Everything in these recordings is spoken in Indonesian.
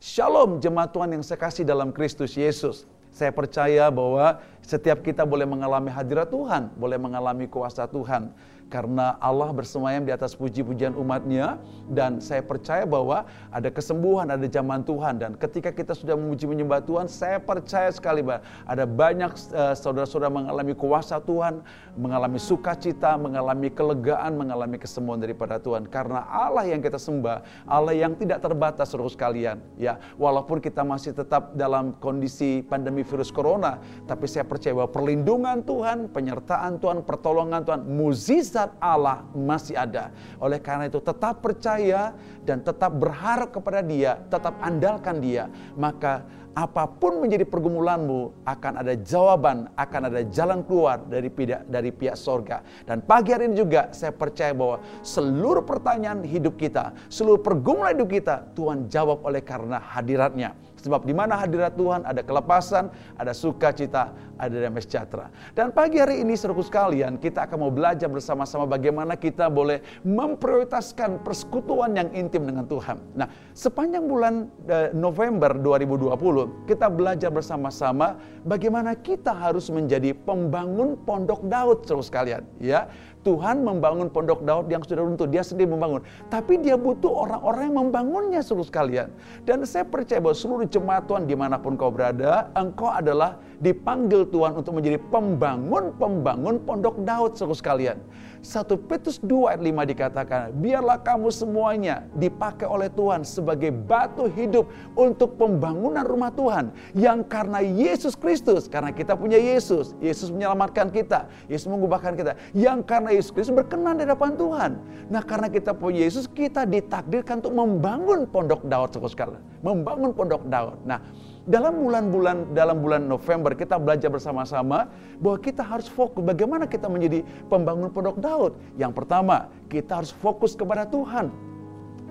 Shalom jemaat Tuhan yang saya kasih dalam Kristus Yesus. Saya percaya bahwa setiap kita boleh mengalami hadirat Tuhan, boleh mengalami kuasa Tuhan karena Allah bersemayam di atas puji-pujian umatnya dan saya percaya bahwa ada kesembuhan, ada zaman Tuhan dan ketika kita sudah memuji menyembah Tuhan, saya percaya sekali bahwa ada banyak uh, saudara-saudara mengalami kuasa Tuhan, mengalami sukacita, mengalami kelegaan, mengalami kesembuhan daripada Tuhan karena Allah yang kita sembah, Allah yang tidak terbatas seluruh sekalian ya. Walaupun kita masih tetap dalam kondisi pandemi virus corona, tapi saya percaya bahwa perlindungan Tuhan, penyertaan Tuhan, pertolongan Tuhan, mukjizat mujizat Allah masih ada. Oleh karena itu tetap percaya dan tetap berharap kepada dia, tetap andalkan dia. Maka apa pun menjadi pergumulanmu akan ada jawaban, akan ada jalan keluar dari pihak dari pihak sorga. Dan pagi hari ini juga saya percaya bahwa seluruh pertanyaan hidup kita, seluruh pergumulan hidup kita Tuhan jawab oleh karena hadiratnya. Sebab di mana hadirat Tuhan ada kelepasan, ada sukacita, ada damai sejahtera. Dan pagi hari ini seruku sekalian, kita akan mau belajar bersama-sama bagaimana kita boleh memprioritaskan persekutuan yang intim dengan Tuhan. Nah, sepanjang bulan eh, November 2020, kita belajar bersama-sama bagaimana kita harus menjadi pembangun pondok Daud seruku sekalian, ya. Tuhan membangun pondok Daud yang sudah runtuh, dia sendiri membangun. Tapi dia butuh orang-orang yang membangunnya seluruh sekalian. Dan saya percaya bahwa seluruh jemaat Tuhan di mana pun kau berada, engkau adalah dipanggil Tuhan untuk menjadi pembangun-pembangun pondok Daud seluruh sekalian. 1 Petrus 2 ayat 5 dikatakan, biarlah kamu semuanya dipakai oleh Tuhan sebagai batu hidup untuk pembangunan rumah Tuhan. Yang karena Yesus Kristus, karena kita punya Yesus, Yesus menyelamatkan kita, Yesus mengubahkan kita. Yang karena Yesus Kristus berkenan di hadapan Tuhan. Nah karena kita punya Yesus, kita ditakdirkan untuk membangun pondok Daud sekali. Membangun pondok Daud. Nah dalam bulan-bulan dalam bulan November kita belajar bersama-sama bahwa kita harus fokus bagaimana kita menjadi pembangun pondok Daud. Yang pertama, kita harus fokus kepada Tuhan.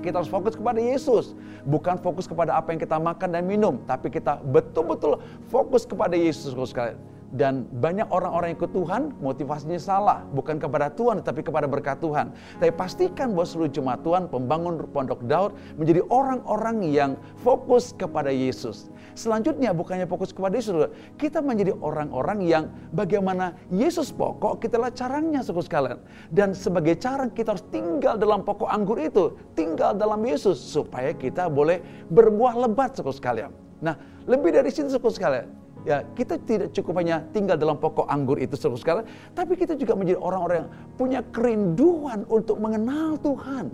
Kita harus fokus kepada Yesus, bukan fokus kepada apa yang kita makan dan minum, tapi kita betul-betul fokus kepada Yesus. Dan banyak orang-orang yang ikut Tuhan motivasinya salah. Bukan kepada Tuhan tetapi kepada berkat Tuhan. Tapi pastikan bahwa seluruh jemaat Tuhan, pembangun pondok Daud menjadi orang-orang yang fokus kepada Yesus. Selanjutnya bukannya fokus kepada Yesus. Kita menjadi orang-orang yang bagaimana Yesus pokok, kitalah caranya suku sekalian. Dan sebagai cara kita harus tinggal dalam pokok anggur itu. Tinggal dalam Yesus supaya kita boleh berbuah lebat suku sekalian. Nah lebih dari situ suku sekalian Ya, kita tidak cukup hanya tinggal dalam pokok anggur itu sekali, tapi kita juga menjadi orang-orang yang punya kerinduan untuk mengenal Tuhan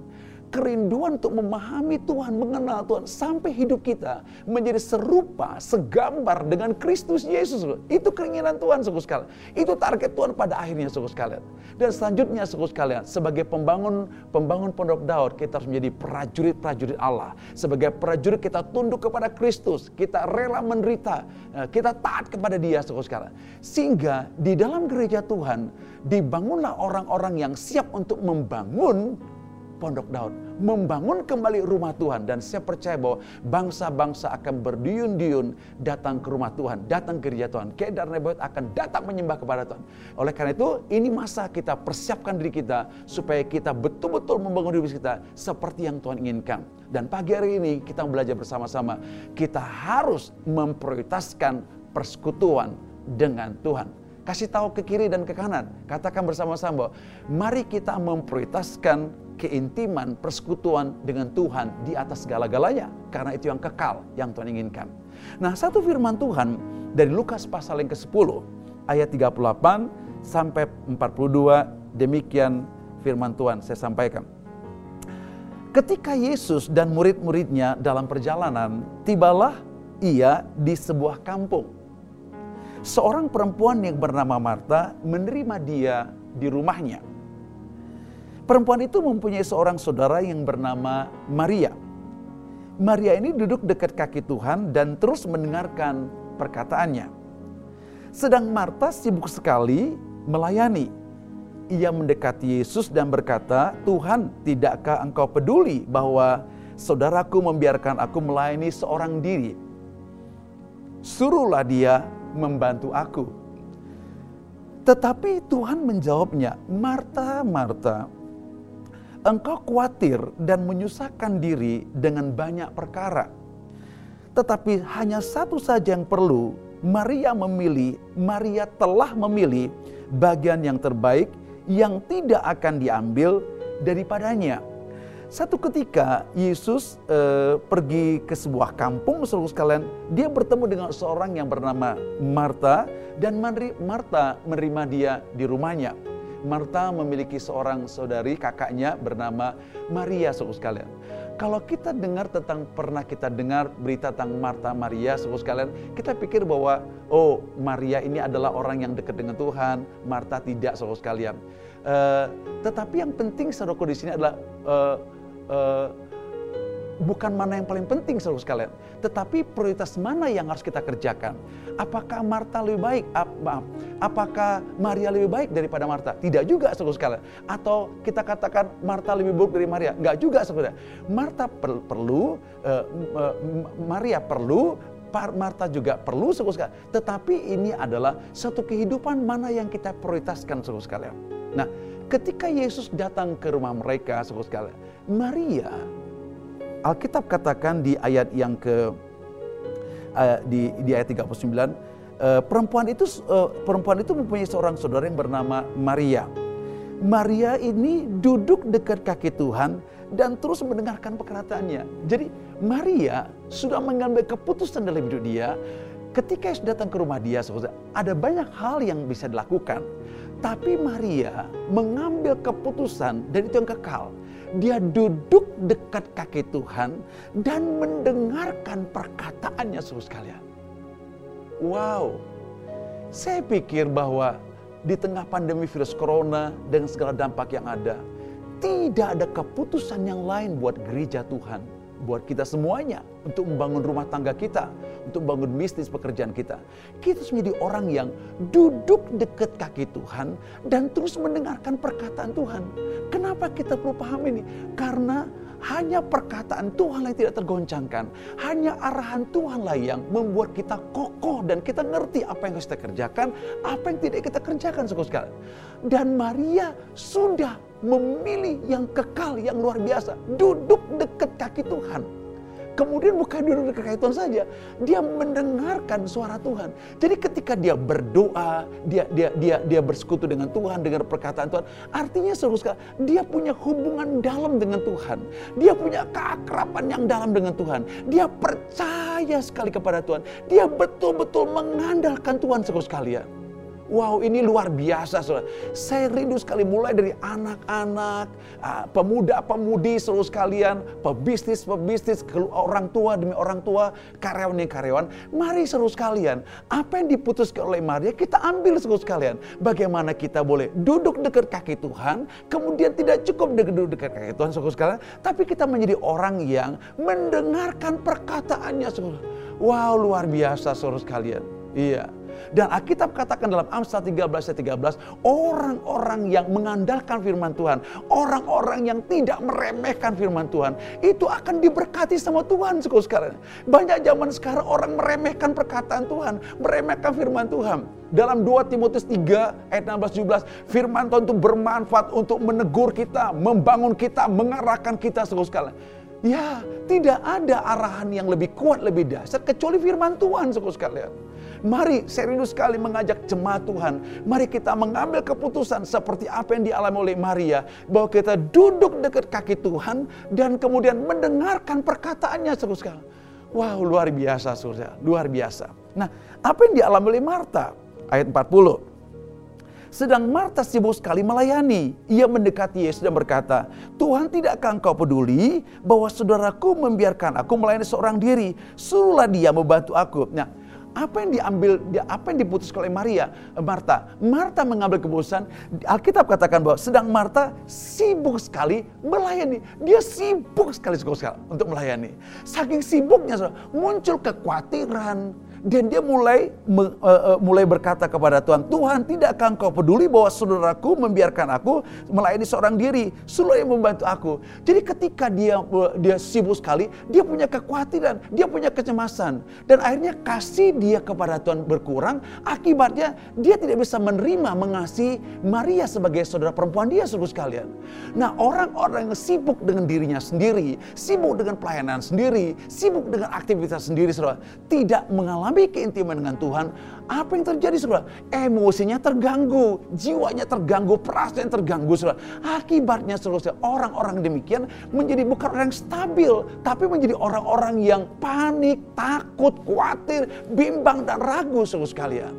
kerinduan untuk memahami Tuhan, mengenal Tuhan sampai hidup kita menjadi serupa, segambar dengan Kristus Yesus. Itu keinginan Tuhan suku sekalian. Itu target Tuhan pada akhirnya suku sekalian. Dan selanjutnya suku sekalian, sebagai pembangun pembangun pondok Daud, kita harus menjadi prajurit-prajurit Allah. Sebagai prajurit kita tunduk kepada Kristus, kita rela menderita, eh, kita taat kepada Dia suku sekalian. Sehingga di dalam gereja Tuhan dibangunlah orang-orang yang siap untuk membangun pondok Daud, membangun kembali rumah Tuhan dan saya percaya bahwa bangsa-bangsa akan berduyun-duyun datang ke rumah Tuhan, datang ke gereja Tuhan. Kedar Nebaut akan datang menyembah kepada Tuhan. Oleh karena itu, ini masa kita persiapkan diri kita supaya kita betul-betul membangun diri kita seperti yang Tuhan inginkan. Dan pagi hari ini kita belajar bersama-sama, kita harus memprioritaskan persekutuan dengan Tuhan kasih tahu ke kiri dan ke kanan. Katakan bersama-sama, mari kita memprioritaskan keintiman, persekutuan dengan Tuhan di atas segala-galanya. Karena itu yang kekal, yang Tuhan inginkan. Nah satu firman Tuhan dari Lukas pasal yang ke-10 ayat 38 sampai 42 demikian firman Tuhan saya sampaikan. Ketika Yesus dan murid-muridnya dalam perjalanan, tibalah ia di sebuah kampung. Seorang perempuan yang bernama Marta menerima dia di rumahnya. Perempuan itu mempunyai seorang saudara yang bernama Maria. Maria ini duduk dekat kaki Tuhan dan terus mendengarkan perkataannya. Sedang Marta sibuk sekali melayani. Ia mendekati Yesus dan berkata, "Tuhan, tidakkah Engkau peduli bahwa saudaraku membiarkan aku melayani seorang diri? Suruhlah dia membantu aku." Tetapi Tuhan menjawabnya, "Marta, Marta, engkau khawatir dan menyusahkan diri dengan banyak perkara. Tetapi hanya satu saja yang perlu, Maria memilih, Maria telah memilih bagian yang terbaik yang tidak akan diambil daripadanya. Satu ketika Yesus eh, pergi ke sebuah kampung, seluruh sekalian, dia bertemu dengan seorang yang bernama Marta dan Marta menerima dia di rumahnya. Marta memiliki seorang saudari kakaknya bernama Maria, seluruh sekalian. Kalau kita dengar tentang pernah kita dengar berita tentang Marta Maria, seluruh sekalian, kita pikir bahwa oh Maria ini adalah orang yang dekat dengan Tuhan, Marta tidak, seluruh sekalian. Uh, tetapi yang penting saudaraku di sini adalah uh, uh, bukan mana yang paling penting saudara sekalian, tetapi prioritas mana yang harus kita kerjakan. Apakah Marta lebih baik? Ap, maaf, apakah Maria lebih baik daripada Marta? Tidak juga saudara sekalian. Atau kita katakan Marta lebih buruk dari Maria? Enggak juga saudara. Marta per, perlu, uh, uh, Maria perlu, Marta juga perlu saudara sekalian. Tetapi ini adalah satu kehidupan mana yang kita prioritaskan saudara sekalian. Nah, ketika Yesus datang ke rumah mereka saudara sekalian, Maria, Alkitab katakan di ayat yang ke uh, di, di ayat 39, uh, eh, perempuan itu uh, perempuan itu mempunyai seorang saudara yang bernama Maria. Maria ini duduk dekat kaki Tuhan dan terus mendengarkan perkataannya. Jadi Maria sudah mengambil keputusan dalam hidup dia. Ketika Yesus datang ke rumah dia, ada banyak hal yang bisa dilakukan. Tapi Maria mengambil keputusan dan itu yang kekal. Dia duduk dekat kaki Tuhan dan mendengarkan perkataannya seluruh sekalian. Wow, saya pikir bahwa di tengah pandemi virus corona dengan segala dampak yang ada, tidak ada keputusan yang lain buat gereja Tuhan buat kita semuanya untuk membangun rumah tangga kita, untuk membangun bisnis pekerjaan kita. Kita harus menjadi orang yang duduk dekat kaki Tuhan dan terus mendengarkan perkataan Tuhan. Kenapa kita perlu paham ini? Karena hanya perkataan Tuhan yang tidak tergoncangkan. Hanya arahan Tuhan lah yang membuat kita kokoh dan kita ngerti apa yang harus kita kerjakan, apa yang tidak kita kerjakan sekali. Dan Maria sudah memilih yang kekal, yang luar biasa. Duduk dekat kaki Tuhan. Kemudian bukan duduk dekat kaki Tuhan saja, dia mendengarkan suara Tuhan. Jadi ketika dia berdoa, dia dia dia dia bersekutu dengan Tuhan, dengar perkataan Tuhan, artinya seluruh sekali dia punya hubungan dalam dengan Tuhan. Dia punya keakraban yang dalam dengan Tuhan. Dia percaya sekali kepada Tuhan. Dia betul-betul mengandalkan Tuhan seluruh sekalian. Wow ini luar biasa saudara. Saya rindu sekali mulai dari anak-anak, ah, pemuda-pemudi seluruh sekalian, pebisnis-pebisnis, orang tua demi orang tua, karyawan demi karyawan. Mari seluruh sekalian, apa yang diputuskan oleh Maria kita ambil seluruh sekalian. Bagaimana kita boleh duduk dekat kaki Tuhan, kemudian tidak cukup duduk dekat kaki Tuhan seluruh sekalian, tapi kita menjadi orang yang mendengarkan perkataannya. Wow luar biasa seluruh sekalian. Iya. Dan Alkitab katakan dalam Amsal 13 ayat 13, orang-orang yang mengandalkan firman Tuhan, orang-orang yang tidak meremehkan firman Tuhan, itu akan diberkati sama Tuhan sekalian. Banyak zaman sekarang orang meremehkan perkataan Tuhan, meremehkan firman Tuhan. Dalam 2 Timotius 3 ayat 16 17, firman Tuhan itu bermanfaat untuk menegur kita, membangun kita, mengarahkan kita sekalian. Ya, tidak ada arahan yang lebih kuat, lebih dasar kecuali firman Tuhan sekalian. Mari rindu sekali mengajak jemaat Tuhan. Mari kita mengambil keputusan seperti apa yang dialami oleh Maria. Bahwa kita duduk dekat kaki Tuhan dan kemudian mendengarkan perkataannya terus sekali. Wow luar biasa surga, luar biasa. Nah apa yang dialami oleh Marta? Ayat 40. Sedang Marta sibuk sekali melayani. Ia mendekati Yesus dan berkata, Tuhan tidakkah engkau peduli bahwa saudaraku membiarkan aku melayani seorang diri? Suruhlah dia membantu aku. Nah, apa yang diambil, apa yang diputuskan oleh Maria, Marta? Marta mengambil keputusan, Alkitab katakan bahwa sedang Marta sibuk sekali melayani. Dia sibuk sekali, sekali untuk melayani. Saking sibuknya, muncul kekhawatiran, Dan dia mulai uh, uh, mulai berkata kepada Tuhan, Tuhan tidakkah engkau peduli bahwa saudaraku membiarkan aku melayani seorang diri, seluruh yang membantu aku. Jadi ketika dia uh, dia sibuk sekali, dia punya kekhawatiran, dia punya kecemasan. Dan akhirnya kasih dia kepada Tuhan berkurang, akibatnya dia tidak bisa menerima mengasihi Maria sebagai saudara perempuan dia seluruh sekalian. Nah orang-orang yang sibuk dengan dirinya sendiri, sibuk dengan pelayanan sendiri, sibuk dengan aktivitas sendiri tidak mengalami keintiman dengan Tuhan, apa yang terjadi saudara? Emosinya terganggu, jiwanya terganggu, perasaan terganggu saudara. Akibatnya saudara, orang-orang demikian menjadi bukan orang yang stabil, tapi menjadi orang-orang yang panik, takut, khawatir, bimbang dan ragu saudara sekalian.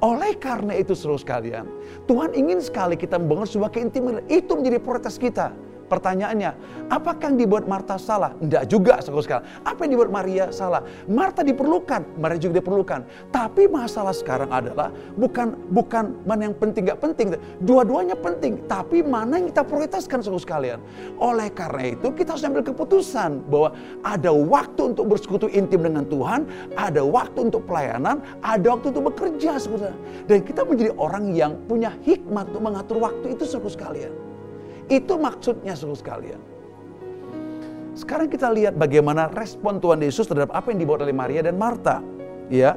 Oleh karena itu saudara sekalian, Tuhan ingin sekali kita membangun sebuah keintiman. Itu menjadi prioritas kita. Pertanyaannya, apakah yang dibuat Marta salah? Tidak juga, saudara sekalian. Apa yang dibuat Maria salah? Marta diperlukan, Maria juga diperlukan. Tapi masalah sekarang adalah bukan bukan mana yang penting gak penting. Dua-duanya penting, tapi mana yang kita prioritaskan saudara sekalian. Oleh karena itu kita harus ambil keputusan bahwa ada waktu untuk bersekutu intim dengan Tuhan, ada waktu untuk pelayanan, ada waktu untuk bekerja saudara. Dan kita menjadi orang yang punya hikmat untuk mengatur waktu itu saudara sekalian. Itu maksudnya seluruh sekalian. Sekarang kita lihat bagaimana respon Tuhan Yesus terhadap apa yang dibuat oleh Maria dan Marta. Ya,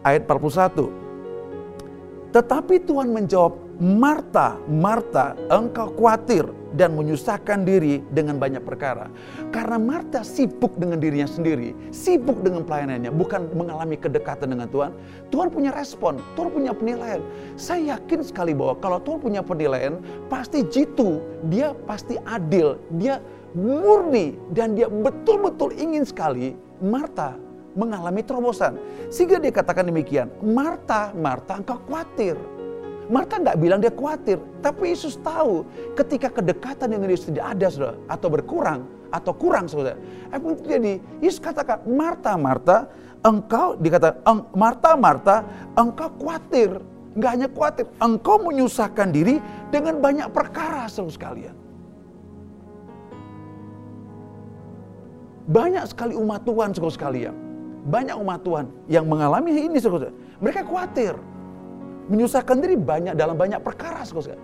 ayat 41. Tetapi Tuhan menjawab, Marta, Marta, engkau khawatir dan menyusahkan diri dengan banyak perkara. Karena Marta sibuk dengan dirinya sendiri, sibuk dengan pelayanannya, bukan mengalami kedekatan dengan Tuhan. Tuhan punya respon, Tuhan punya penilaian. Saya yakin sekali bahwa kalau Tuhan punya penilaian, pasti jitu, dia pasti adil, dia murni, dan dia betul-betul ingin sekali Marta mengalami terobosan. Sehingga dia katakan demikian, Marta, Marta engkau khawatir Marta nggak bilang dia khawatir, tapi Yesus tahu ketika kedekatan dengan Yesus tidak ada, saudara, atau berkurang, atau kurang, saudara. Apa yang terjadi? Yesus katakan, Marta, Marta, engkau dikata, Marta, Marta, engkau khawatir. Nggak hanya khawatir, engkau menyusahkan diri dengan banyak perkara, saudara sekalian. Banyak sekali umat Tuhan, saudara sekalian. Banyak umat Tuhan yang mengalami ini, saudara. Mereka khawatir menyusahkan diri banyak dalam banyak perkara. Saudara.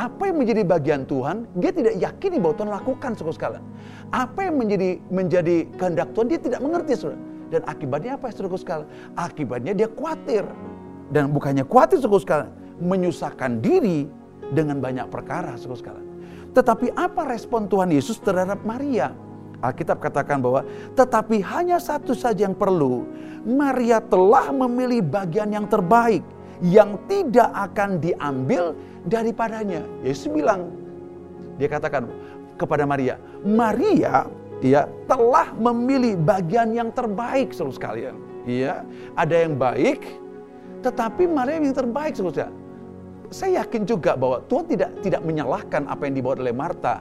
Apa yang menjadi bagian Tuhan, dia tidak yakini bahwa Tuhan lakukan saudara sekalian. Apa yang menjadi menjadi kehendak Tuhan, dia tidak mengerti saudara. Dan akibatnya apa saudara sekalian? Akibatnya dia khawatir. Dan bukannya khawatir saudara sekalian, menyusahkan diri dengan banyak perkara saudara sekalian. Tetapi apa respon Tuhan Yesus terhadap Maria? Alkitab katakan bahwa tetapi hanya satu saja yang perlu. Maria telah memilih bagian yang terbaik yang tidak akan diambil daripadanya. Yesus bilang, dia katakan kepada Maria, Maria ya telah memilih bagian yang terbaik seluruh sekalian. Iya, ada yang baik, tetapi Maria yang terbaik seluruh Saya yakin juga bahwa Tuhan tidak tidak menyalahkan apa yang dibawa oleh Marta.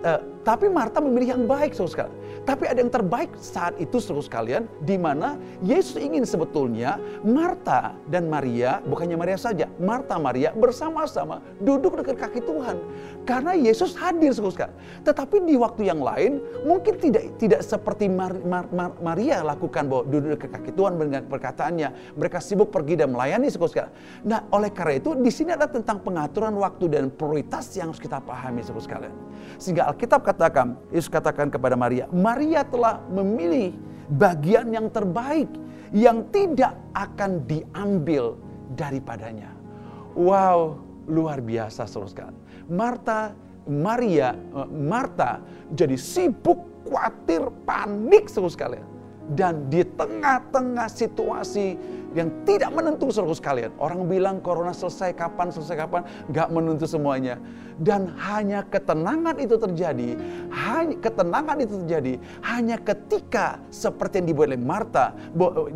Uh, tapi Marta memilih yang baik, saudara sekalian. Tapi ada yang terbaik saat itu, saudara sekalian, di mana Yesus ingin sebetulnya Marta dan Maria, bukannya Maria saja, Marta Maria bersama-sama duduk dekat kaki Tuhan. Karena Yesus hadir, saudara sekalian. Tetapi di waktu yang lain, mungkin tidak tidak seperti Mar, Mar, Mar, Maria lakukan bahwa duduk dekat kaki Tuhan dengan perkataannya. Mereka sibuk pergi dan melayani, saudara sekalian. Nah, oleh karena itu, di sini ada tentang pengaturan waktu dan prioritas yang harus kita pahami, saudara sekalian. Sehingga Alkitab katakan, Yesus katakan kepada Maria, Maria telah memilih bagian yang terbaik yang tidak akan diambil daripadanya. Wow, luar biasa saudara. Marta, Maria, eh, Marta jadi sibuk, khawatir, panik saudara sekalian. Dan di tengah-tengah situasi yang tidak menentu saudara sekalian. Orang bilang corona selesai kapan, selesai kapan, nggak menentu semuanya. Dan hanya ketenangan itu terjadi, hanya ketenangan itu terjadi hanya ketika seperti yang dibuat oleh Marta,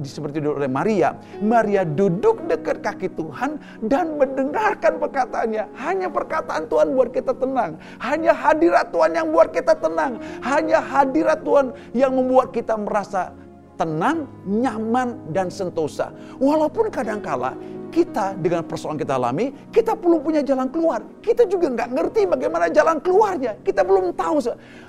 seperti dibuat oleh Maria. Maria duduk dekat kaki Tuhan dan mendengarkan perkataannya. Hanya perkataan Tuhan buat kita tenang. Hanya hadirat Tuhan yang buat kita tenang. Hanya hadirat Tuhan yang membuat kita merasa tenang, nyaman, dan sentosa. Walaupun kadangkala kita dengan persoalan kita alami, kita belum punya jalan keluar. Kita juga nggak ngerti bagaimana jalan keluarnya. Kita belum tahu.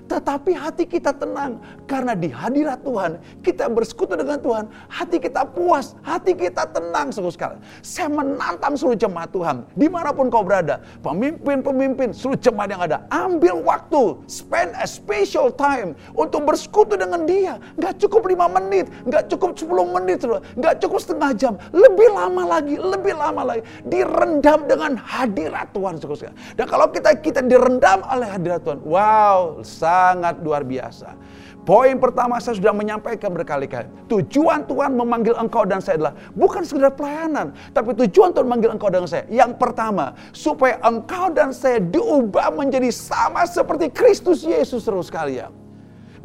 Tetapi hati kita tenang karena di hadirat Tuhan kita bersekutu dengan Tuhan, hati kita puas, hati kita tenang seluruh sekali. Saya menantang seluruh jemaat Tuhan, di mana pun kau berada, pemimpin-pemimpin, seluruh jemaat yang ada, ambil waktu, spend a special time untuk bersekutu dengan dia. Gak cukup lima menit, gak cukup 10 menit, gak cukup setengah jam, lebih lama lagi, lebih lama lagi. Direndam dengan hadirat Tuhan. Dan kalau kita kita direndam oleh hadirat Tuhan, wow, sangat luar biasa. Poin pertama saya sudah menyampaikan berkali-kali. Tujuan Tuhan memanggil engkau dan saya adalah bukan sekedar pelayanan. Tapi tujuan Tuhan memanggil engkau dan saya. Yang pertama, supaya engkau dan saya diubah menjadi sama seperti Kristus Yesus terus sekalian.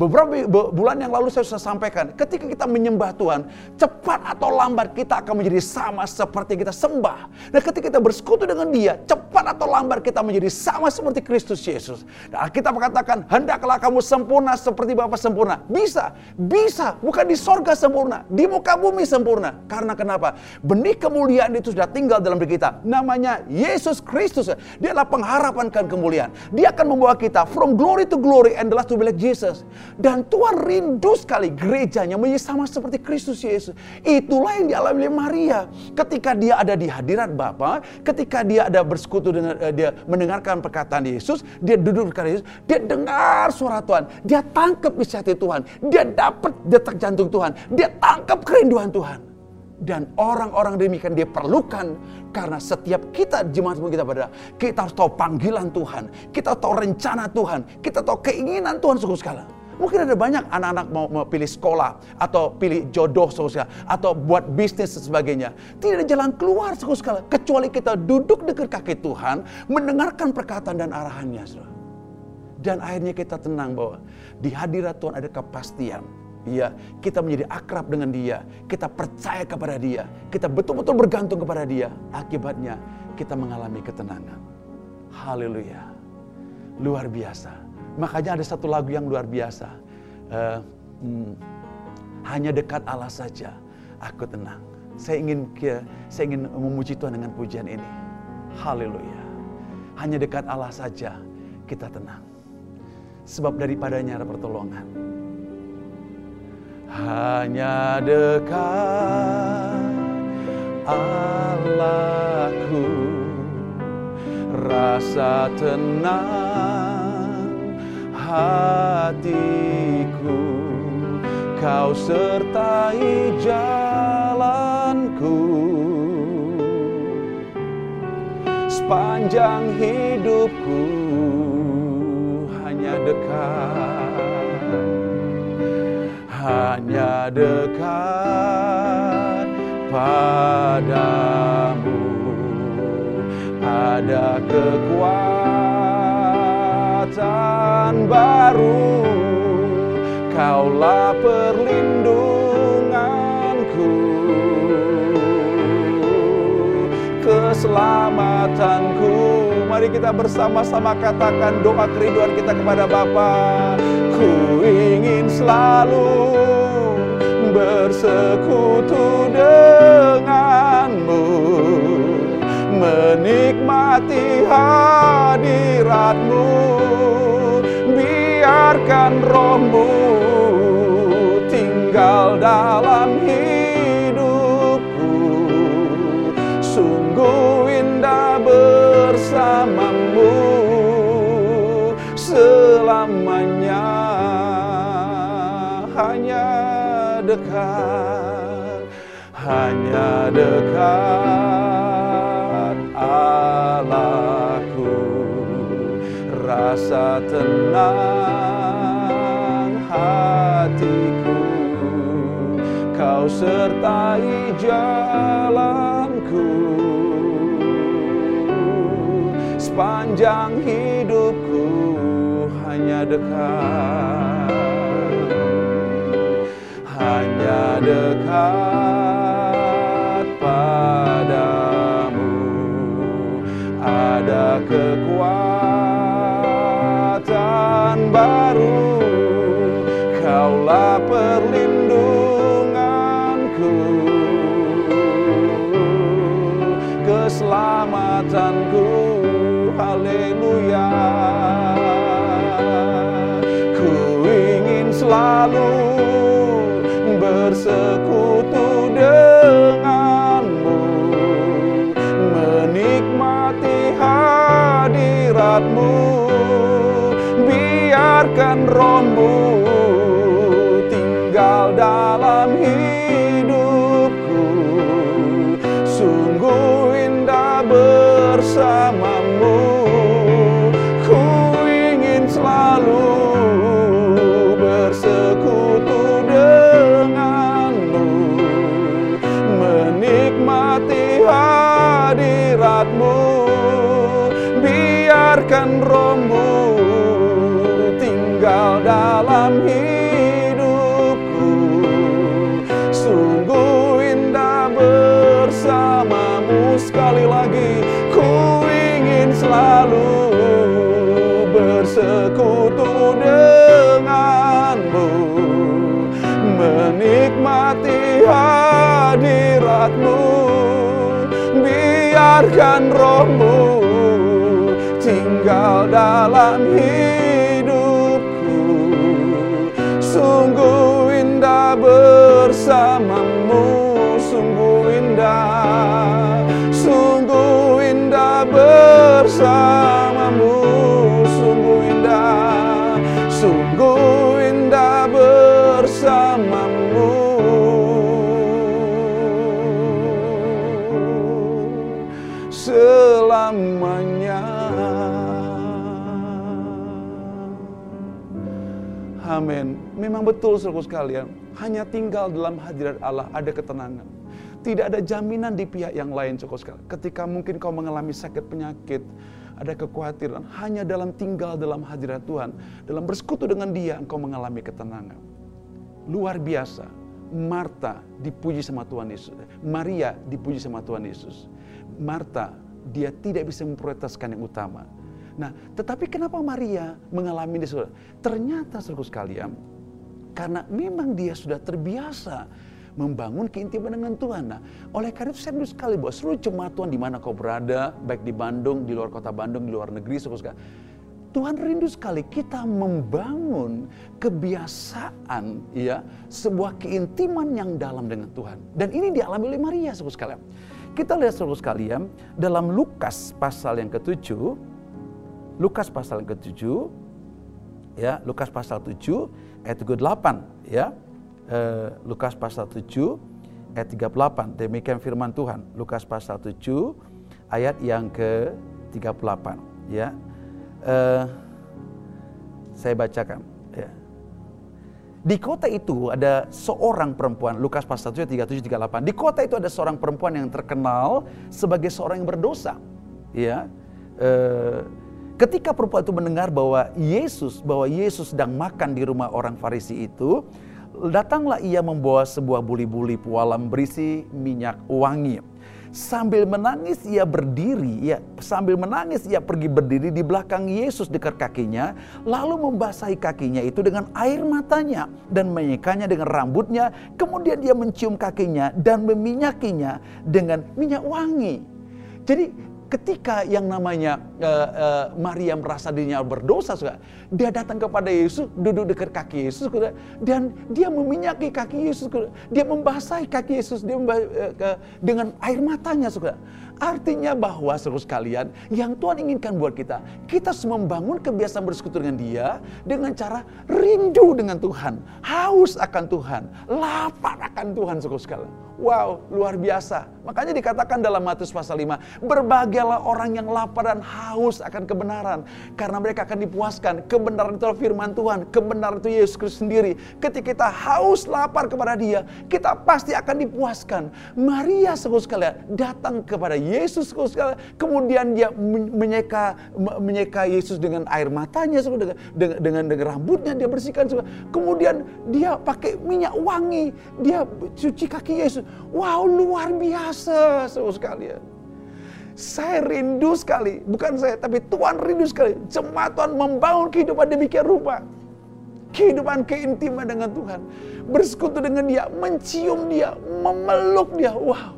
Beberapa bulan yang lalu saya sudah sampaikan, ketika kita menyembah Tuhan, cepat atau lambat kita akan menjadi sama seperti kita sembah. Dan ketika kita bersekutu dengan dia, cepat atau lambat kita menjadi sama seperti Kristus Yesus. Dan kita mengatakan, hendaklah kamu sempurna seperti Bapa sempurna. Bisa, bisa, bukan di sorga sempurna, di muka bumi sempurna. Karena kenapa? Benih kemuliaan itu sudah tinggal dalam diri kita. Namanya Yesus Kristus. Dia adalah pengharapan kemuliaan. Dia akan membawa kita from glory to glory and the last to be like Jesus. Dan Tuhan rindu sekali gerejanya menjadi sama seperti Kristus Yesus. Itulah yang dialami oleh Maria. Ketika dia ada di hadirat Bapa, ketika dia ada bersekutu dengan uh, dia mendengarkan perkataan Yesus, dia duduk dekat Yesus, dia dengar suara Tuhan, dia tangkap isi hati Tuhan, dia dapat detak jantung Tuhan, dia tangkap kerinduan Tuhan. Dan orang-orang demikian dia perlukan karena setiap kita jemaat kita pada kita harus tahu panggilan Tuhan, kita tahu rencana Tuhan, kita tahu keinginan Tuhan sungguh sekali. Mungkin ada banyak anak-anak mau, mau pilih sekolah atau pilih jodoh sosial atau buat bisnis dan sebagainya. Tidak ada jalan keluar sekali kecuali kita duduk dekat kaki Tuhan, mendengarkan perkataan dan arahannya. Saudara. Dan akhirnya kita tenang bahwa di hadirat Tuhan ada kepastian. Iya, kita menjadi akrab dengan Dia, kita percaya kepada Dia, kita betul-betul bergantung kepada Dia. Akibatnya kita mengalami ketenangan. Haleluya. Luar biasa. Makanya ada satu lagu yang luar biasa. Uh, hmm, hanya dekat Allah saja aku tenang. Saya ingin saya ingin memuji Tuhan dengan pujian ini. Haleluya. Hanya dekat Allah saja kita tenang. Sebab daripadanya ada pertolongan. Hanya dekat Allahku rasa tenang hatiku. Kau sertai jalanku. Sepanjang hidupku hanya dekat Hanya dekat padamu. Ada kekuatan kekuatan baru Kaulah perlindunganku. Keselamatanku. Mari kita bersama-sama katakan doa kerinduan kita kepada Bapa. Ku ingin selalu bersekutu denganmu menikmati hadiratmu biarkan rohmu tinggal dalam hidupku. Sungguh indah bersamamu selamanya. Hanya dekat hanya dekat Allahku. Rasa tenang Kau sertai jalanku. Sepanjang hidupku hanya dekat. Hanya dekat rohmu tinggal dalam hidupku. Sungguh indah bersamamu biarkan rohmu tinggal dalam hidupku. Sungguh indah bersamamu sungguh indah sungguh indah bersamamu betul saudara sekalian, hanya tinggal dalam hadirat Allah ada ketenangan. Tidak ada jaminan di pihak yang lain saudara sekalian. Ketika mungkin kau mengalami sakit penyakit, ada kekhawatiran, hanya dalam tinggal dalam hadirat Tuhan, dalam bersekutu dengan Dia engkau mengalami ketenangan. Luar biasa. Marta dipuji sama Tuhan Yesus. Maria dipuji sama Tuhan Yesus. Marta dia tidak bisa memprioritaskan yang utama. Nah, tetapi kenapa Maria mengalami ini? Ternyata saudara sekalian, karena memang dia sudah terbiasa membangun keintiman dengan Tuhan. Nah, oleh karena itu rindu sekali bahwa seluruh jemaat Tuhan di mana kau berada, baik di Bandung, di luar kota Bandung, di luar negeri, sekalian, Tuhan rindu sekali kita membangun kebiasaan ya sebuah keintiman yang dalam dengan Tuhan. Dan ini dialami oleh Maria saudara sekalian. Kita lihat saudara sekalian dalam Lukas pasal yang ketujuh, Lukas pasal yang ketujuh, ya Lukas pasal 7 ayat 38 ya. Eh, Lukas pasal 7 ayat 38 demikian firman Tuhan. Lukas pasal 7 ayat yang ke 38 ya. Eh, saya bacakan ya. Di kota itu ada seorang perempuan, Lukas pasal 1 37 38. Di kota itu ada seorang perempuan yang terkenal sebagai seorang yang berdosa. Ya. Eh, ketika perempuan itu mendengar bahwa Yesus, bahwa Yesus sedang makan di rumah orang Farisi itu, datanglah ia membawa sebuah buli-buli pualam berisi minyak wangi. Sambil menangis ia berdiri, ya sambil menangis ia pergi berdiri di belakang Yesus dekat kakinya, lalu membasahi kakinya itu dengan air matanya dan menyekanya dengan rambutnya, kemudian dia mencium kakinya dan meminyakinya dengan minyak wangi. Jadi ketika yang namanya uh, uh, Maria merasa dirinya berdosa, saudara, dia datang kepada Yesus, duduk dekat kaki Yesus, saudara, dan dia meminyaki kaki Yesus, dia membasahi kaki Yesus, dia uh, uh, dengan air matanya, saudara. Artinya bahwa seluruh sekalian, yang Tuhan inginkan buat kita, kita harus membangun kebiasaan bersekutu dengan Dia dengan cara rindu dengan Tuhan, haus akan Tuhan, lapar akan Tuhan seluruh sekalian. Wow, luar biasa. Makanya dikatakan dalam Matius pasal 5, berbahagialah orang yang lapar dan haus akan kebenaran, karena mereka akan dipuaskan. Kebenaran itu firman Tuhan, kebenaran itu Yesus Kristus sendiri. Ketika kita haus lapar kepada Dia, kita pasti akan dipuaskan. Maria seluruh sekalian datang kepada Yesus kemudian dia menyeka menyeka Yesus dengan air matanya dengan, dengan dengan rambutnya dia bersihkan kemudian dia pakai minyak wangi dia cuci kaki Yesus wow luar biasa saudara sekalian saya rindu sekali, bukan saya, tapi Tuhan rindu sekali. Jemaat Tuhan membangun kehidupan demikian rupa. Kehidupan keintiman dengan Tuhan. Bersekutu dengan dia, mencium dia, memeluk dia. Wow,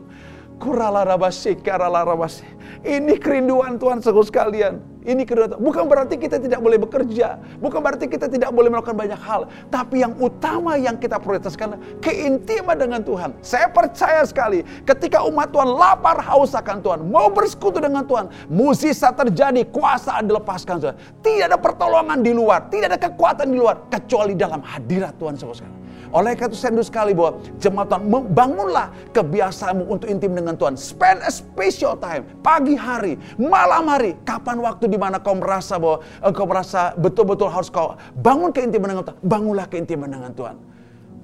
Kuralarabasi, karalarabasi. Ini kerinduan Tuhan seluruh sekalian. Ini kedua. Bukan berarti kita tidak boleh bekerja, bukan berarti kita tidak boleh melakukan banyak hal, tapi yang utama yang kita prioritaskan keintiman dengan Tuhan. Saya percaya sekali, ketika umat Tuhan lapar haus akan Tuhan, mau bersekutu dengan Tuhan, mukjizat terjadi, kuasa dilepaskan Tuhan. Tidak ada pertolongan di luar, tidak ada kekuatan di luar kecuali dalam hadirat Tuhan saudara oleh karena itu saya sekali bahwa jemaat Tuhan, bangunlah kebiasaanmu untuk intim dengan Tuhan. Spend a special time, pagi hari, malam hari, kapan waktu di mana kau merasa bahwa engkau merasa betul-betul harus kau bangun keintiman dengan Tuhan. Bangunlah keintiman dengan Tuhan.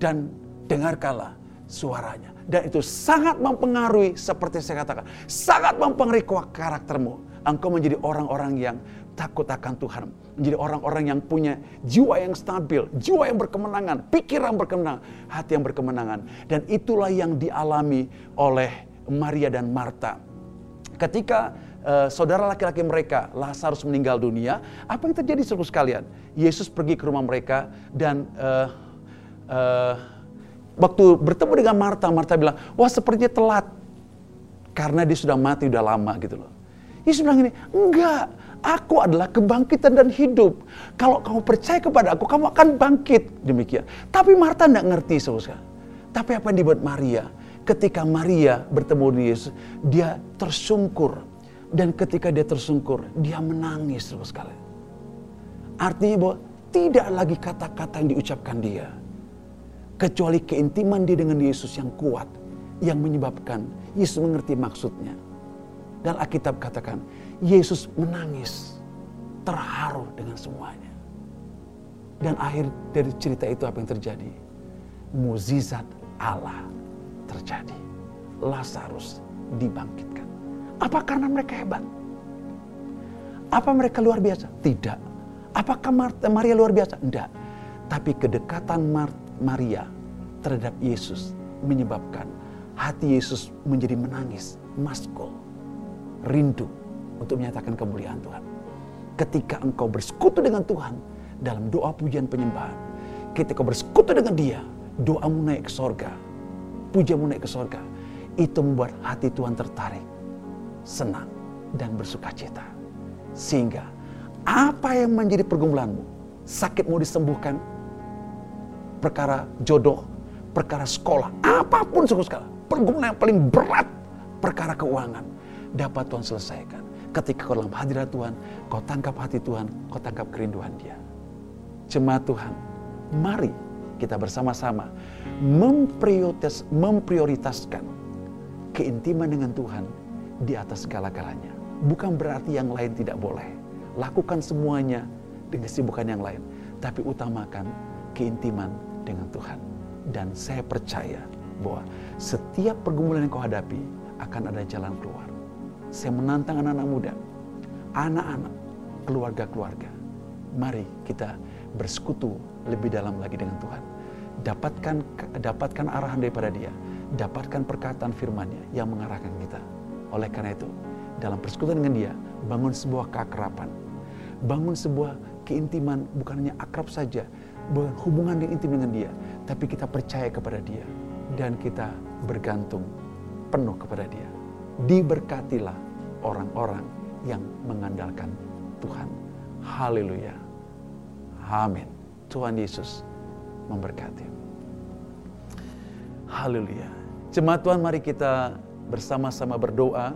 Dan dengarkanlah suaranya. Dan itu sangat mempengaruhi seperti saya katakan. Sangat mempengaruhi karaktermu. Engkau menjadi orang-orang yang takut akan Tuhan. Menjadi orang-orang yang punya jiwa yang stabil, jiwa yang berkemenangan, pikiran berkemenangan, hati yang berkemenangan. Dan itulah yang dialami oleh Maria dan Marta. Ketika uh, saudara laki-laki mereka, Lazarus meninggal dunia, apa yang terjadi seluruh sekalian? Yesus pergi ke rumah mereka dan uh, uh, waktu bertemu dengan Marta, Marta bilang, wah sepertinya telat. Karena dia sudah mati, udah lama gitu loh. Yesus bilang ini, enggak, Aku adalah kebangkitan dan hidup. Kalau kamu percaya kepada aku, kamu akan bangkit. Demikian. Tapi Marta tidak ngerti, saudara. Tapi apa yang dibuat Maria? Ketika Maria bertemu dengan Yesus, dia tersungkur. Dan ketika dia tersungkur, dia menangis, saudara sekalian. Artinya bahwa tidak lagi kata-kata yang diucapkan dia. Kecuali keintiman dia dengan Yesus yang kuat. Yang menyebabkan Yesus mengerti maksudnya. Dan Alkitab katakan, Yesus menangis, terharu dengan semuanya. Dan akhir dari cerita itu apa yang terjadi? Muzizat Allah terjadi. Lazarus dibangkitkan. Apa karena mereka hebat? Apa mereka luar biasa? Tidak. Apakah Maria luar biasa? Tidak. Tapi kedekatan Maria terhadap Yesus menyebabkan hati Yesus menjadi menangis, maskul, rindu untuk menyatakan kemuliaan Tuhan. Ketika engkau bersekutu dengan Tuhan dalam doa pujian penyembahan, ketika kau bersekutu dengan Dia, doamu naik ke sorga, pujamu naik ke sorga, itu membuat hati Tuhan tertarik, senang, dan bersuka cita. Sehingga apa yang menjadi pergumulanmu, sakitmu disembuhkan, perkara jodoh, perkara sekolah, apa pun suku pergumulan yang paling berat, perkara keuangan, dapat Tuhan selesaikan. Ketika kau dalam hadirat Tuhan, kau tangkap hati Tuhan, kau tangkap kerinduan Dia. Jemaat Tuhan, mari kita bersama-sama memprioritas, memprioritaskan keintiman dengan Tuhan di atas segala-galanya. Bukan berarti yang lain tidak boleh. Lakukan semuanya dengan kesibukan yang lain. Tapi utamakan keintiman dengan Tuhan. Dan saya percaya bahwa setiap pergumulan yang kau hadapi akan ada jalan keluar. Saya menantang anak-anak muda, anak-anak, keluarga-keluarga. Mari kita bersekutu lebih dalam lagi dengan Tuhan. Dapatkan dapatkan arahan daripada Dia, dapatkan perkataan firman-Nya yang mengarahkan kita. Oleh karena itu, dalam persekutuan dengan Dia, bangun sebuah keakraban. Bangun sebuah keintiman bukan hanya akrab saja, berhubungan yang intim dengan Dia, tapi kita percaya kepada Dia dan kita bergantung penuh kepada Dia diberkatilah orang-orang yang mengandalkan Tuhan. Haleluya. Amin. Tuhan Yesus memberkati. Haleluya. Jemaat Tuhan mari kita bersama-sama berdoa.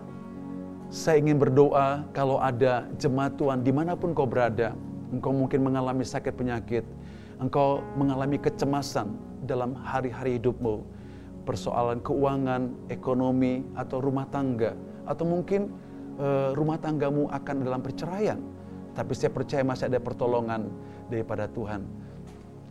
Saya ingin berdoa kalau ada jemaat Tuhan di mana pun kau berada. Engkau mungkin mengalami sakit penyakit. Engkau mengalami kecemasan dalam hari-hari hidupmu persoalan keuangan, ekonomi, atau rumah tangga, atau mungkin e, rumah tanggamu akan dalam perceraian, tapi saya percaya masih ada pertolongan daripada Tuhan.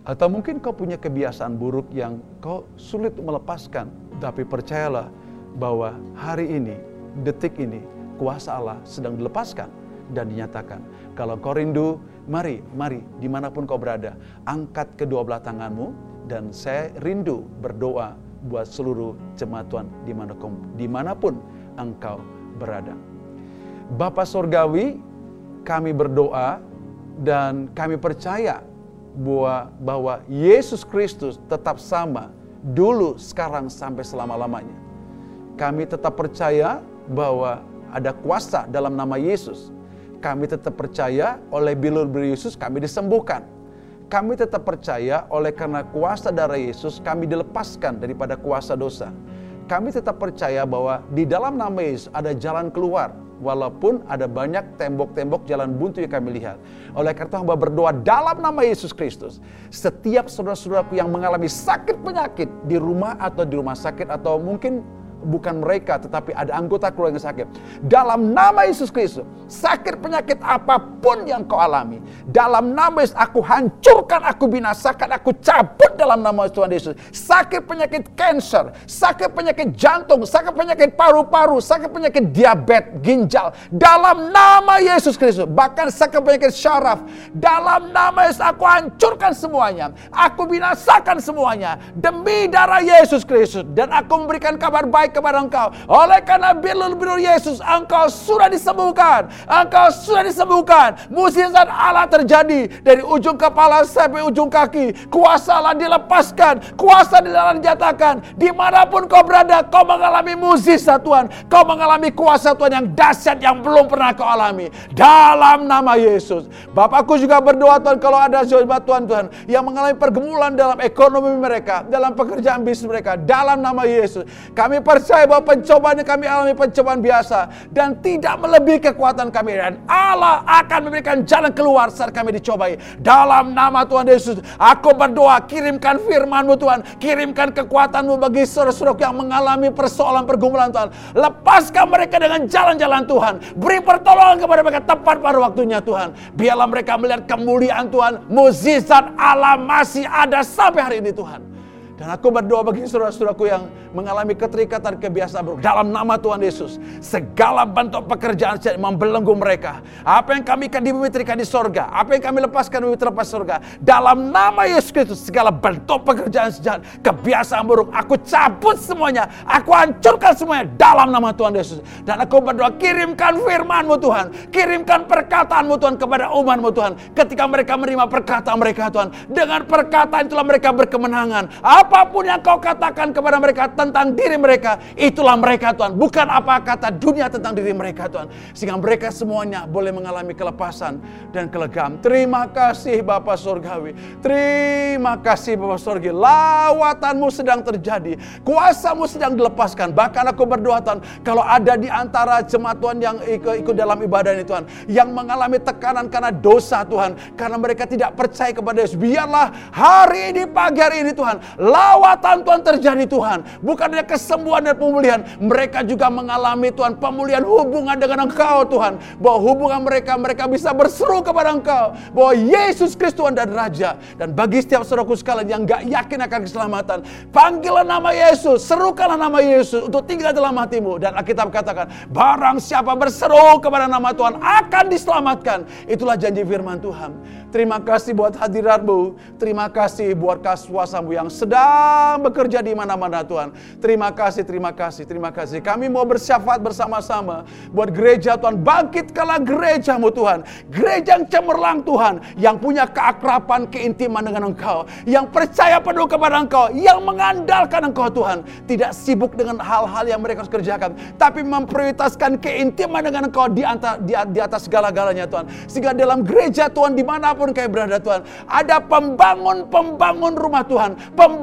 Atau mungkin kau punya kebiasaan buruk yang kau sulit melepaskan, tapi percayalah bahwa hari ini, detik ini, kuasa Allah sedang dilepaskan dan dinyatakan. Kalau kau rindu, mari, mari, di mana pun kau berada, angkat kedua belah tanganmu, dan saya rindu berdoa buat seluruh jemaat Tuhan di mana pun engkau berada. Bapak Sorgawi, kami berdoa dan kami percaya bahwa, Yesus Kristus tetap sama dulu, sekarang, sampai selama-lamanya. Kami tetap percaya bahwa ada kuasa dalam nama Yesus. kami tetap percaya oleh bilur-bilur Yesus kami disembuhkan. Kami tetap percaya oleh karena kuasa darah Yesus kami dilepaskan daripada kuasa dosa. Kami tetap percaya bahwa di dalam nama Yesus ada jalan keluar. Walaupun ada banyak tembok-tembok jalan buntu yang kami lihat. Oleh karena hamba berdoa dalam nama Yesus Kristus. Setiap saudara-saudaraku yang mengalami sakit penyakit di rumah atau di rumah sakit atau mungkin bukan mereka tetapi ada anggota keluarga yang sakit. Dalam nama Yesus Kristus, sakit penyakit apa pun yang kau alami, dalam nama Yesus aku hancurkan, aku binasakan, aku cabut dalam nama Tuhan Yesus. Sakit penyakit cancer, sakit penyakit jantung, sakit penyakit paru-paru, sakit penyakit diabetes, ginjal, dalam nama Yesus Kristus, bahkan sakit penyakit syaraf, dalam nama Yesus aku hancurkan semuanya. Aku binasakan semuanya demi darah Yesus Kristus dan aku memberikan kabar baik kepada engkau. Oleh karena bilur-bilur Yesus, engkau sudah disembuhkan. Engkau sudah disembuhkan. Mujizat Allah terjadi dari ujung kepala sampai ujung kaki. Kuasa Allah dilepaskan. Kuasa Allah dijatakan. Di mana pun kau berada, kau mengalami mujizat Tuhan. Kau mengalami kuasa Tuhan yang dahsyat yang belum pernah kau alami. Dalam nama Yesus. Bapakku juga berdoa Tuhan kalau ada jemaat Tuhan Tuhan yang mengalami pergumulan dalam ekonomi mereka, dalam pekerjaan bisnis mereka, dalam nama Yesus. Kami percaya percaya bahwa pencobaan yang kami alami pencobaan biasa dan tidak melebihi kekuatan kami dan Allah akan memberikan jalan keluar saat kami dicobai. Dalam nama Tuhan Yesus, aku berdoa kirimkan firman-Mu Tuhan, kirimkan kekuatan-Mu bagi saudara-saudara yang mengalami persoalan pergumulan Tuhan. Lepaskan mereka dengan jalan-jalan Tuhan. Beri pertolongan kepada mereka tepat pada waktunya Tuhan. Biarlah mereka melihat kemuliaan Tuhan, mukjizat Allah masih ada sampai hari ini Tuhan. Dan aku berdoa bagi saudara-saudaraku yang mengalami keterikatan kebiasaan buruk. Dalam nama Tuhan Yesus. Segala bentuk pekerjaan yang membelenggu mereka. Apa yang kami akan dimetrikan di sorga. Apa yang kami lepaskan di terlepas sorga. Dalam nama Yesus Kristus. Segala bentuk pekerjaan sejahat. Kebiasaan buruk. Aku cabut semuanya. Aku hancurkan semuanya. Dalam nama Tuhan Yesus. Dan aku berdoa kirimkan firmanmu Tuhan. Kirimkan perkataanmu Tuhan kepada umatmu Tuhan. Ketika mereka menerima perkataan mereka Tuhan. Dengan perkataan itulah mereka berkemenangan. Apa Apa pun yang kau katakan kepada mereka tentang diri mereka, itulah mereka Tuhan. Bukan apa kata dunia tentang diri mereka Tuhan. Sehingga mereka semuanya boleh mengalami kelepasan dan kelegam. Terima kasih Bapak Surgawi. Terima kasih Bapak Surgawi. Lawatanmu sedang terjadi. Kuasamu sedang dilepaskan. Bahkan aku berdoa Tuhan, kalau ada di antara jemaat Tuhan yang ikut dalam ibadah ini Tuhan, yang mengalami tekanan karena dosa Tuhan, karena mereka tidak percaya kepada Yesus, biarlah hari ini, pagi hari ini Tuhan, Lawatan Tuhan terjadi Tuhan. Bukan hanya kesembuhan dan pemulihan. Mereka juga mengalami Tuhan pemulihan hubungan dengan Engkau Tuhan. Bahwa hubungan mereka, mereka bisa berseru kepada Engkau. Bahwa Yesus Kristus Tuhan dan Raja. Dan bagi setiap saudaraku sekalian yang gak yakin akan keselamatan. Panggillah nama Yesus. Serukanlah nama Yesus untuk tinggal dalam hatimu. Dan Alkitab katakan, barang siapa berseru kepada nama Tuhan akan diselamatkan. Itulah janji firman Tuhan. Terima kasih buat hadiratmu. Terima kasih buat kaswasamu yang sedang bekerja di mana-mana Tuhan. Terima kasih, terima kasih, terima kasih. Kami mau bersyafaat bersama-sama buat gereja Tuhan. Bangkitkanlah gerejamu Tuhan. Gereja yang cemerlang Tuhan. Yang punya keakraban, keintiman dengan Engkau. Yang percaya penuh kepada Engkau. Yang mengandalkan Engkau Tuhan. Tidak sibuk dengan hal-hal yang mereka harus kerjakan. Tapi memprioritaskan keintiman dengan Engkau di, atas, di, atas segala-galanya Tuhan. Sehingga dalam gereja Tuhan di mana pun kayak berada Tuhan. Ada pembangun-pembangun rumah Tuhan.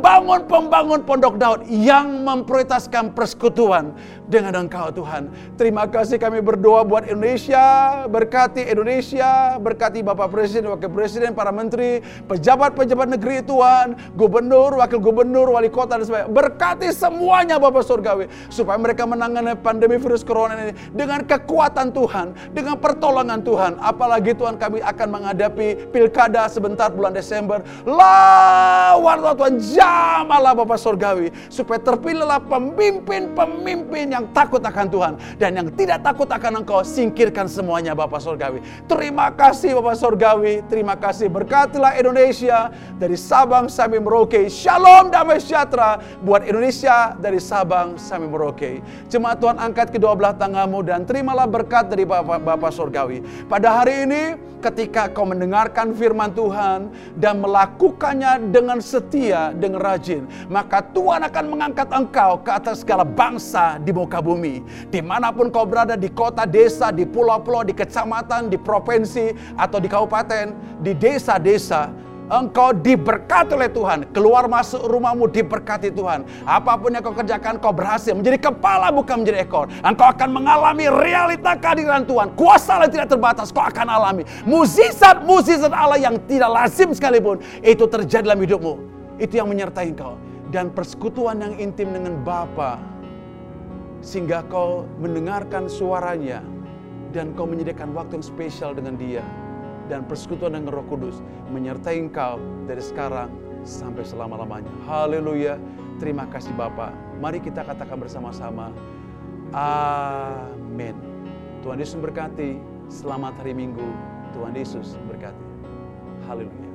Pembangun-pembangun pondok Daud yang memprioritaskan persekutuan dengan Engkau Tuhan. Terima kasih kami berdoa buat Indonesia, berkati Indonesia, berkati Bapak Presiden, Wakil Presiden, para menteri, pejabat-pejabat negeri Tuhan, gubernur, wakil gubernur, wali kota dan sebagainya. Berkati semuanya Bapak Surgawi supaya mereka menangani pandemi virus corona ini dengan kekuatan Tuhan, dengan pertolongan Tuhan. Apalagi Tuhan kami akan menghadapi pilkada sebentar bulan Desember. Lawan Tuhan jamalah Bapak Surgawi supaya terpilihlah pemimpin-pemimpin yang takut akan Tuhan dan yang tidak takut akan Engkau singkirkan semuanya Bapak Surgawi. Terima kasih Bapak Surgawi, terima kasih berkatilah Indonesia dari Sabang sampai Merauke. Shalom damai sejahtera buat Indonesia dari Sabang sampai Merauke. Jemaat Tuhan angkat kedua belah tanganmu dan terimalah berkat dari Bapak, Bapak Surgawi. Pada hari ini ketika kau mendengarkan firman Tuhan dan melakukannya dengan setia, dengan rajin, maka Tuhan akan mengangkat engkau ke atas segala bangsa di muka bumi. Di mana pun kau berada, di kota, desa, di pulau-pulau, di kecamatan, di provinsi, atau di kabupaten, di desa-desa, Engkau diberkati oleh Tuhan. Keluar masuk rumahmu diberkati Tuhan. Apa pun yang kau kerjakan, kau berhasil menjadi kepala bukan menjadi ekor. Engkau akan mengalami realita kehadiran Tuhan. Kuasa Allah tidak terbatas, kau akan alami. Muzizat-muzizat Allah yang tidak lazim sekalipun, itu terjadi dalam hidupmu. Itu yang menyertai engkau. Dan persekutuan yang intim dengan Bapa sehingga kau mendengarkan suaranya dan kau menyediakan waktu yang spesial dengan dia dan persekutuan dengan Roh Kudus menyertai engkau dari sekarang sampai selama-lamanya. Haleluya. Terima kasih Bapa. Mari kita katakan bersama-sama. Amin. Tuhan Yesus berkati. Selamat hari Minggu. Tuhan Yesus berkati. Haleluya.